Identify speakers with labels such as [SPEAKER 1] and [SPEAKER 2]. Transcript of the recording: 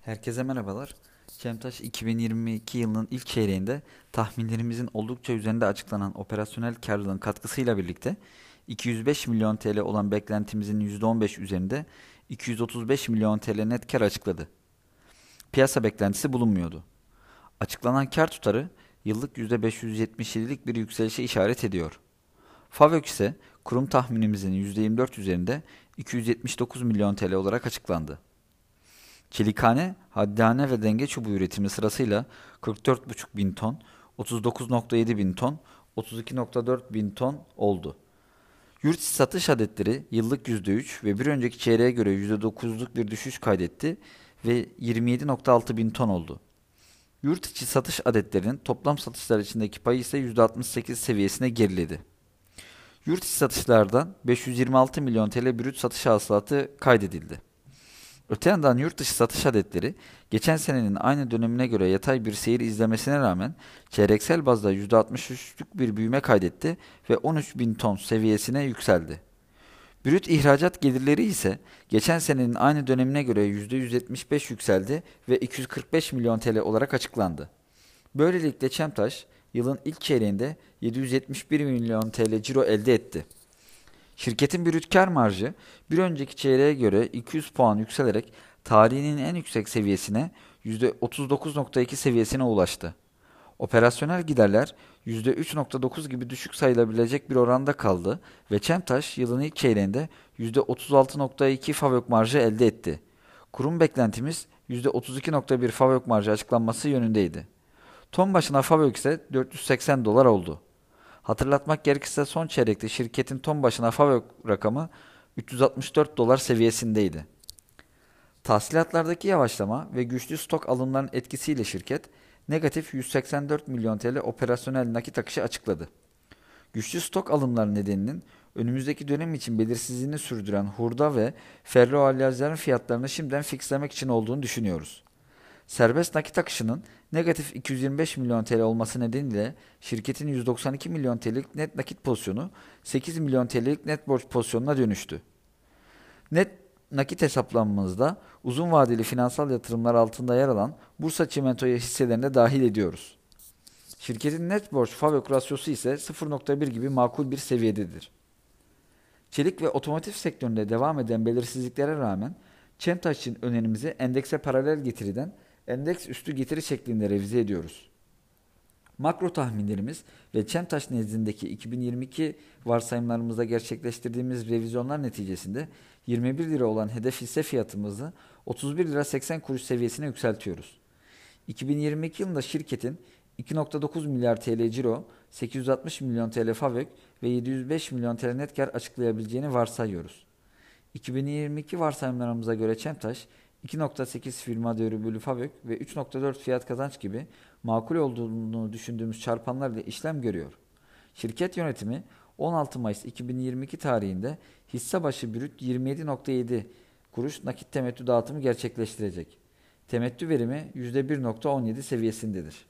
[SPEAKER 1] Herkese merhabalar. Cemtaş 2022 yılının ilk çeyreğinde tahminlerimizin oldukça üzerinde açıklanan operasyonel karlılığın katkısıyla birlikte 205 milyon TL olan beklentimizin %15 üzerinde 235 milyon TL net kar açıkladı. Piyasa beklentisi bulunmuyordu. Açıklanan kar tutarı yıllık %577'lik bir yükselişe işaret ediyor. FAVÖK ise kurum tahminimizin %24 üzerinde 279 milyon TL olarak açıklandı. Çelikhane, haddane ve denge çubuğu üretimi sırasıyla 44,5 bin ton, 39,7 bin ton, 32,4 bin ton oldu. Yurt satış adetleri yıllık %3 ve bir önceki çeyreğe göre %9'luk bir düşüş kaydetti ve 27,6 bin ton oldu. Yurt içi satış adetlerinin toplam satışlar içindeki payı ise %68 seviyesine geriledi. Yurt içi satışlardan 526 milyon TL brüt satış hasılatı kaydedildi. Öte yandan yurt dışı satış adetleri geçen senenin aynı dönemine göre yatay bir seyir izlemesine rağmen çeyreksel bazda %63'lük bir büyüme kaydetti ve 13 bin ton seviyesine yükseldi. Brüt ihracat gelirleri ise geçen senenin aynı dönemine göre %175 yükseldi ve 245 milyon TL olarak açıklandı. Böylelikle Çemtaş yılın ilk çeyreğinde 771 milyon TL ciro elde etti. Şirketin brüt marjı bir önceki çeyreğe göre 200 puan yükselerek tarihinin en yüksek seviyesine %39.2 seviyesine ulaştı. Operasyonel giderler %3.9 gibi düşük sayılabilecek bir oranda kaldı ve Çemtaş yılın ilk çeyreğinde %36.2 FAVÖK marjı elde etti. Kurum beklentimiz %32.1 FAVÖK marjı açıklanması yönündeydi. Ton başına FAVÖK ise 480 dolar oldu. Hatırlatmak gerekirse son çeyrekte şirketin ton başına FAVÖK rakamı 364 dolar seviyesindeydi. Tahsilatlardaki yavaşlama ve güçlü stok alımlarının etkisiyle şirket negatif 184 milyon TL operasyonel nakit akışı açıkladı. Güçlü stok alımları nedeninin önümüzdeki dönem için belirsizliğini sürdüren hurda ve ferro alyazların fiyatlarını şimdiden fixlemek için olduğunu düşünüyoruz. Serbest nakit akışının negatif 225 milyon TL olması nedeniyle şirketin 192 milyon TL'lik net nakit pozisyonu 8 milyon TL'lik net borç pozisyonuna dönüştü. Net nakit hesaplanmamızda uzun vadeli finansal yatırımlar altında yer alan Bursa Çimento'ya hisselerine dahil ediyoruz. Şirketin net borç FAVÖK rasyosu ise 0.1 gibi makul bir seviyededir. Çelik ve otomotiv sektöründe devam eden belirsizliklere rağmen Çemtaş'ın önerimizi endekse paralel getiriden endeks üstü getiri şeklinde revize ediyoruz. Makro tahminlerimiz ve Çemtaş nezdindeki 2022 varsayımlarımızda gerçekleştirdiğimiz revizyonlar neticesinde 21 lira olan hedef hisse fiyatımızı 31 lira 80 kuruş seviyesine yükseltiyoruz. 2022 yılında şirketin 2.9 milyar TL ciro, 860 milyon TL FAVÖK ve 705 milyon TL net kar açıklayabileceğini varsayıyoruz. 2022 varsayımlarımıza göre Çemtaş 2.8 firma değeri bölü FAVÖK ve 3.4 fiyat kazanç gibi makul olduğunu düşündüğümüz çarpanlarla işlem görüyor. Şirket yönetimi 16 Mayıs 2022 tarihinde hisse başı brüt 27.7 kuruş nakit temettü dağıtımı gerçekleştirecek. Temettü verimi %1.17 seviyesindedir.